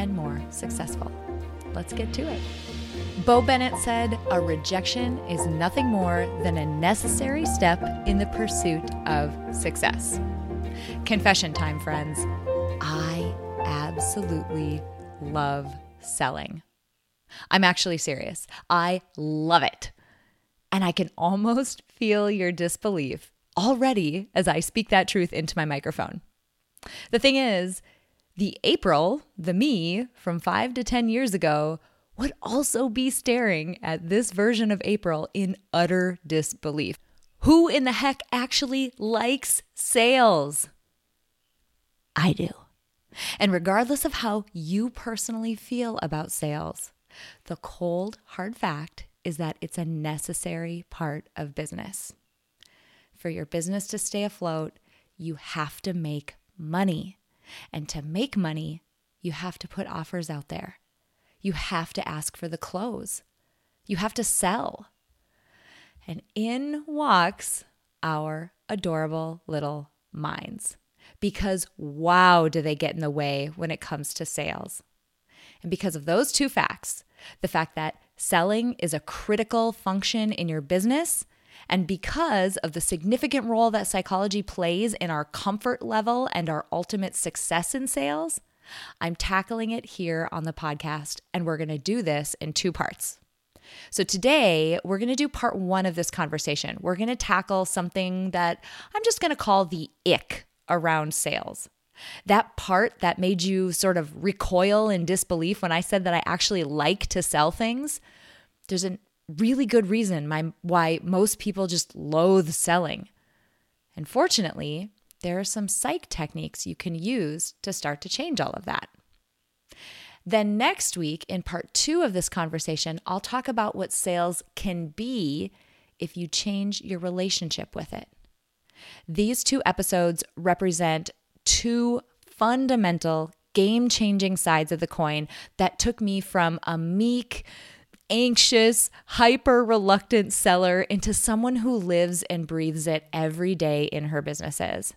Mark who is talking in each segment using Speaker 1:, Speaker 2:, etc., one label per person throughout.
Speaker 1: and more successful. Let's get to it. Bo Bennett said, A rejection is nothing more than a necessary step in the pursuit of success. Confession time, friends. I absolutely love selling. I'm actually serious. I love it. And I can almost feel your disbelief already as I speak that truth into my microphone. The thing is, the April, the me from five to 10 years ago, would also be staring at this version of April in utter disbelief. Who in the heck actually likes sales? I do. And regardless of how you personally feel about sales, the cold, hard fact is that it's a necessary part of business. For your business to stay afloat, you have to make money. And to make money, you have to put offers out there. You have to ask for the close. You have to sell. And in walks our adorable little minds. Because wow, do they get in the way when it comes to sales. And because of those two facts, the fact that selling is a critical function in your business, and because of the significant role that psychology plays in our comfort level and our ultimate success in sales, I'm tackling it here on the podcast, and we're going to do this in two parts. So, today we're going to do part one of this conversation. We're going to tackle something that I'm just going to call the ick around sales. That part that made you sort of recoil in disbelief when I said that I actually like to sell things, there's a really good reason my, why most people just loathe selling. And fortunately, there are some psych techniques you can use to start to change all of that. Then, next week, in part two of this conversation, I'll talk about what sales can be if you change your relationship with it. These two episodes represent two fundamental, game changing sides of the coin that took me from a meek, anxious, hyper reluctant seller into someone who lives and breathes it every day in her businesses.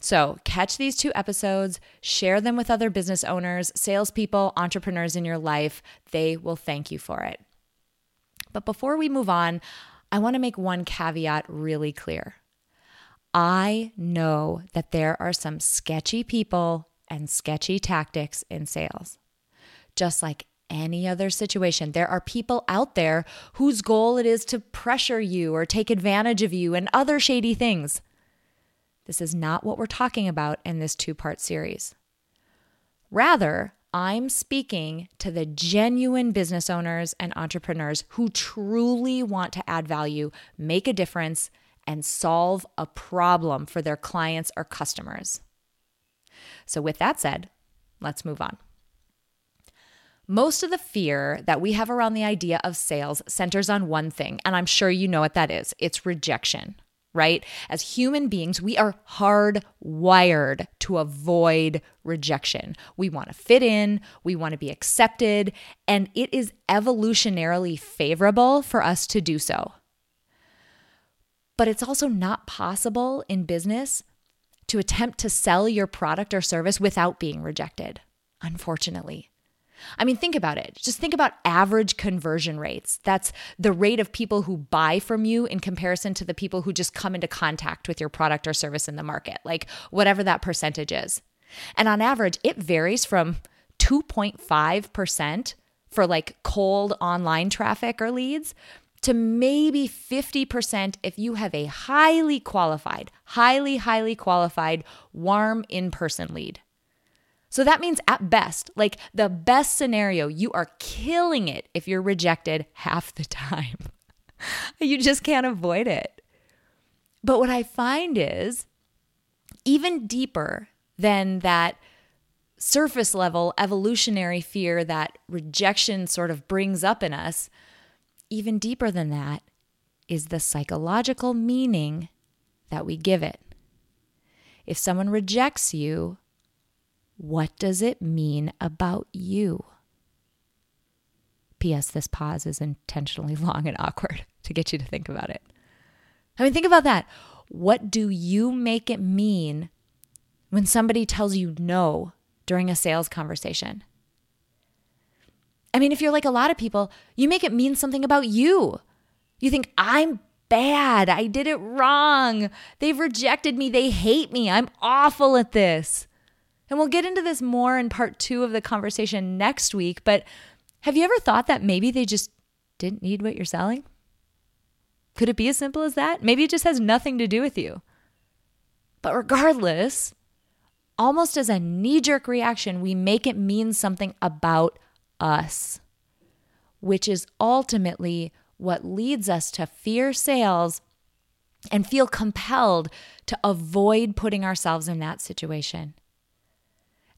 Speaker 1: So, catch these two episodes, share them with other business owners, salespeople, entrepreneurs in your life. They will thank you for it. But before we move on, I want to make one caveat really clear. I know that there are some sketchy people and sketchy tactics in sales. Just like any other situation, there are people out there whose goal it is to pressure you or take advantage of you and other shady things. This is not what we're talking about in this two part series. Rather, I'm speaking to the genuine business owners and entrepreneurs who truly want to add value, make a difference, and solve a problem for their clients or customers. So, with that said, let's move on. Most of the fear that we have around the idea of sales centers on one thing, and I'm sure you know what that is it's rejection right? As human beings, we are hardwired to avoid rejection. We want to fit in, we want to be accepted, and it is evolutionarily favorable for us to do so. But it's also not possible in business to attempt to sell your product or service without being rejected, unfortunately. I mean, think about it. Just think about average conversion rates. That's the rate of people who buy from you in comparison to the people who just come into contact with your product or service in the market, like whatever that percentage is. And on average, it varies from 2.5% for like cold online traffic or leads to maybe 50% if you have a highly qualified, highly, highly qualified, warm in person lead. So that means at best, like the best scenario, you are killing it if you're rejected half the time. you just can't avoid it. But what I find is even deeper than that surface level evolutionary fear that rejection sort of brings up in us, even deeper than that is the psychological meaning that we give it. If someone rejects you, what does it mean about you? P.S. This pause is intentionally long and awkward to get you to think about it. I mean, think about that. What do you make it mean when somebody tells you no during a sales conversation? I mean, if you're like a lot of people, you make it mean something about you. You think, I'm bad. I did it wrong. They've rejected me. They hate me. I'm awful at this. And we'll get into this more in part two of the conversation next week. But have you ever thought that maybe they just didn't need what you're selling? Could it be as simple as that? Maybe it just has nothing to do with you. But regardless, almost as a knee jerk reaction, we make it mean something about us, which is ultimately what leads us to fear sales and feel compelled to avoid putting ourselves in that situation.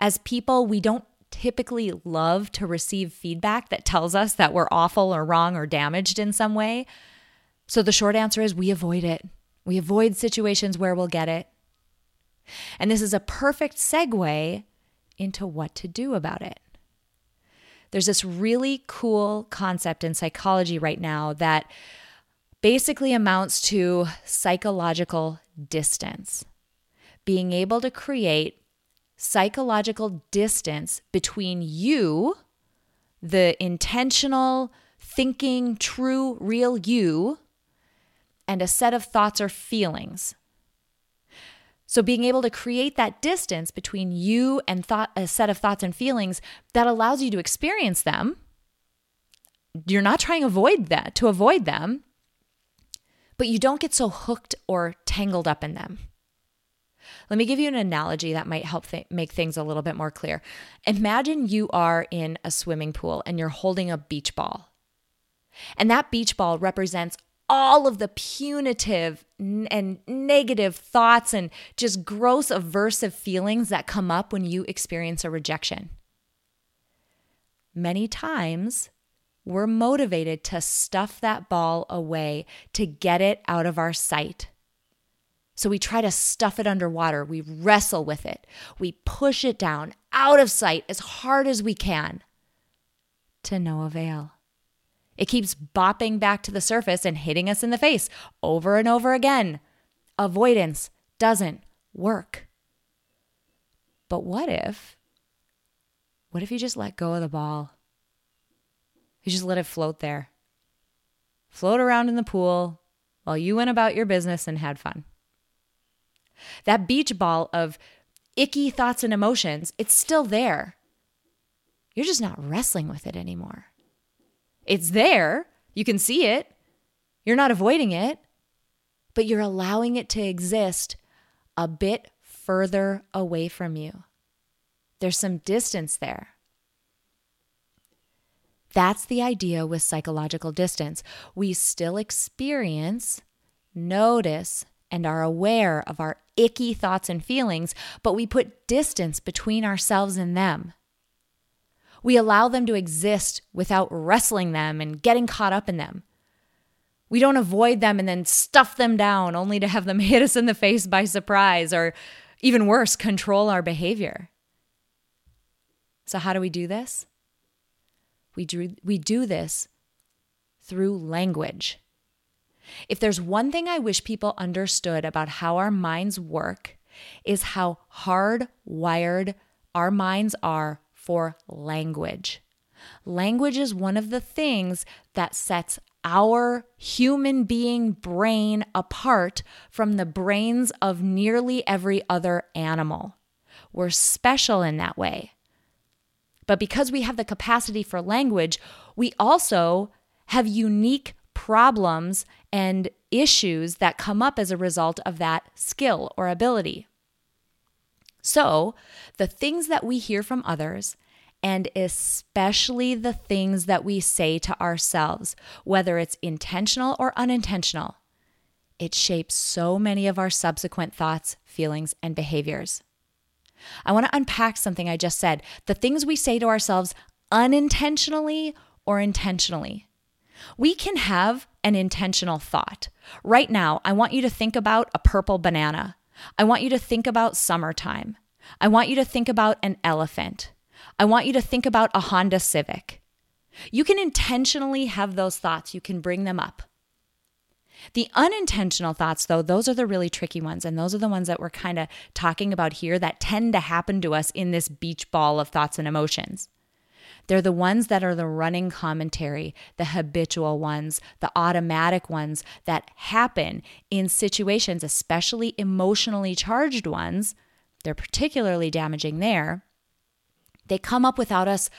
Speaker 1: As people, we don't typically love to receive feedback that tells us that we're awful or wrong or damaged in some way. So the short answer is we avoid it. We avoid situations where we'll get it. And this is a perfect segue into what to do about it. There's this really cool concept in psychology right now that basically amounts to psychological distance. Being able to create psychological distance between you, the intentional, thinking, true, real you, and a set of thoughts or feelings. So, being able to create that distance between you and thought, a set of thoughts and feelings that allows you to experience them. You're not trying to avoid that to avoid them, but you don't get so hooked or tangled up in them. Let me give you an analogy that might help th- make things a little bit more clear. Imagine you are in a swimming pool and you're holding a beach ball. And that beach ball represents all of the punitive and negative thoughts and just gross aversive feelings that come up when you experience a rejection. Many times, we're motivated to stuff that ball away to get it out of our sight. So we try to stuff it underwater. We wrestle with it. We push it down out of sight as hard as we can to no avail. It keeps bopping back to the surface and hitting us in the face over and over again. Avoidance doesn't work. But what if, what if you just let go of the ball? You just let it float there. Float around in the pool while you went about your business and had fun. That beach ball of icky thoughts and emotions, it's still there. You're just not wrestling with it anymore. It's there, you can see it. You're not avoiding it, but you're allowing it to exist a bit further away from you. There's some distance there. That's the idea with psychological distance. We still experience, notice, and are aware of our icky thoughts and feelings, but we put distance between ourselves and them. We allow them to exist without wrestling them and getting caught up in them. We don't avoid them and then stuff them down only to have them hit us in the face by surprise or, even worse, control our behavior. So, how do we do this? We do, we do this through language. If there's one thing I wish people understood about how our minds work, is how hardwired our minds are for language. Language is one of the things that sets our human being brain apart from the brains of nearly every other animal. We're special in that way. But because we have the capacity for language, we also have unique problems and issues that come up as a result of that skill or ability. So, the things that we hear from others, and especially the things that we say to ourselves, whether it's intentional or unintentional, it shapes so many of our subsequent thoughts, feelings, and behaviors. I want to unpack something I just said the things we say to ourselves unintentionally or intentionally. We can have an intentional thought. Right now, I want you to think about a purple banana. I want you to think about summertime. I want you to think about an elephant. I want you to think about a Honda Civic. You can intentionally have those thoughts, you can bring them up. The unintentional thoughts, though, those are the really tricky ones. And those are the ones that we're kind of talking about here that tend to happen to us in this beach ball of thoughts and emotions. They're the ones that are the running commentary, the habitual ones, the automatic ones that happen in situations, especially emotionally charged ones. They're particularly damaging there. They come up without us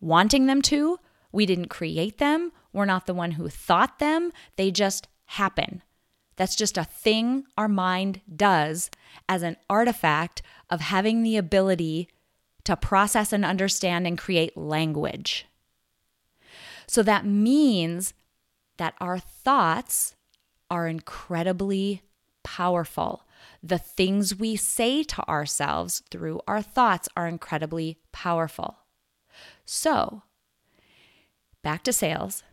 Speaker 1: wanting them to. We didn't create them. We're not the one who thought them. They just happen. That's just a thing our mind does as an artifact of having the ability to process and understand and create language. So that means that our thoughts are incredibly powerful. The things we say to ourselves through our thoughts are incredibly powerful. So, back to sales.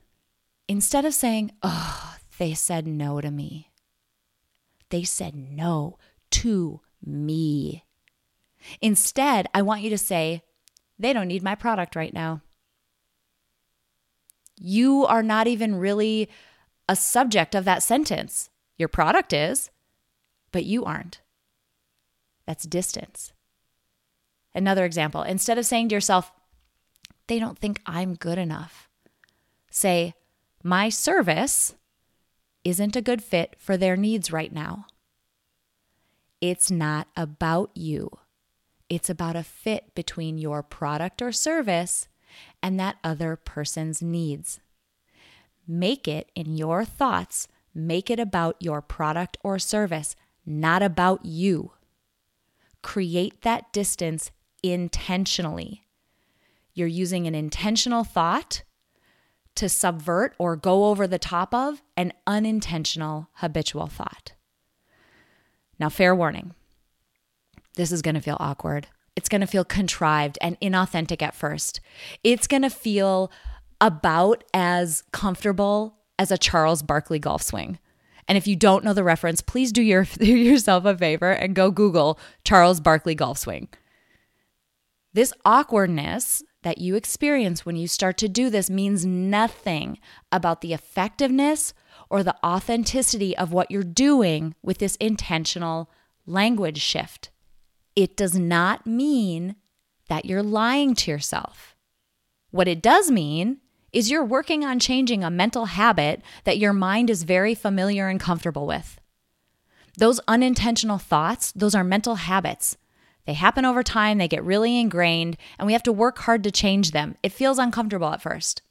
Speaker 1: Instead of saying, oh, they said no to me, they said no to me. Instead, I want you to say, they don't need my product right now. You are not even really a subject of that sentence. Your product is, but you aren't. That's distance. Another example instead of saying to yourself, they don't think I'm good enough, say, my service isn't a good fit for their needs right now. It's not about you. It's about a fit between your product or service and that other person's needs. Make it in your thoughts, make it about your product or service, not about you. Create that distance intentionally. You're using an intentional thought to subvert or go over the top of an unintentional habitual thought. Now, fair warning this is going to feel awkward. It's going to feel contrived and inauthentic at first. It's going to feel about as comfortable as a Charles Barkley golf swing. And if you don't know the reference, please do, your, yourself a favor and go Google Charles Barkley golf swing. This awkwardness that you experience when you start to do this means nothing about the effectiveness or the authenticity of what you're doing with this intentional language shift it does not mean that you're lying to yourself. What it does mean is you're working on changing a mental habit that your mind is very familiar and comfortable with. Those unintentional thoughts, those are mental habits. They happen over time, they get really ingrained, and we have to work hard to change them. It feels uncomfortable at first.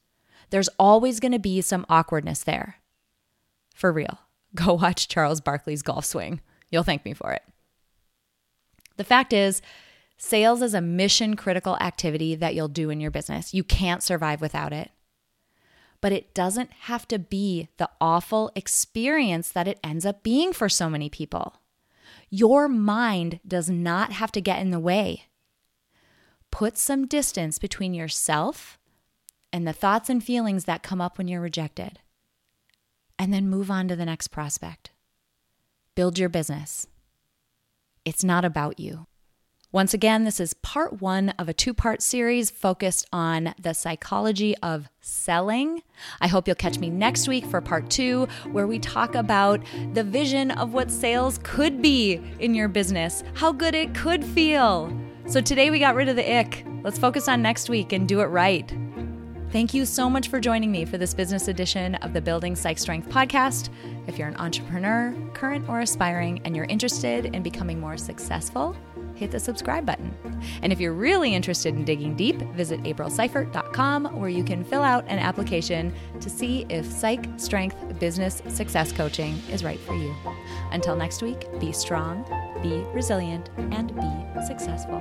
Speaker 1: There's always going to be some awkwardness there. For real. Go watch Charles Barkley's golf swing. You'll thank me for it. The fact is, sales is a mission critical activity that you'll do in your business. You can't survive without it. But it doesn't have to be the awful experience that it ends up being for so many people. Your mind does not have to get in the way. Put some distance between yourself and the thoughts and feelings that come up when you're rejected. And then move on to the next prospect. Build your business. It's not about you. Once again, this is part one of a two part series focused on the psychology of selling. I hope you'll catch me next week for part two, where we talk about the vision of what sales could be in your business, how good it could feel. So today we got rid of the ick. Let's focus on next week and do it right. Thank you so much for joining me for this business edition of the Building Psych Strength podcast. If you're an entrepreneur, current or aspiring, and you're interested in becoming more successful, hit the subscribe button. And if you're really interested in digging deep, visit aprilseifert.com where you can fill out an application to see if Psych Strength Business Success Coaching is right for you. Until next week, be strong, be resilient, and be successful.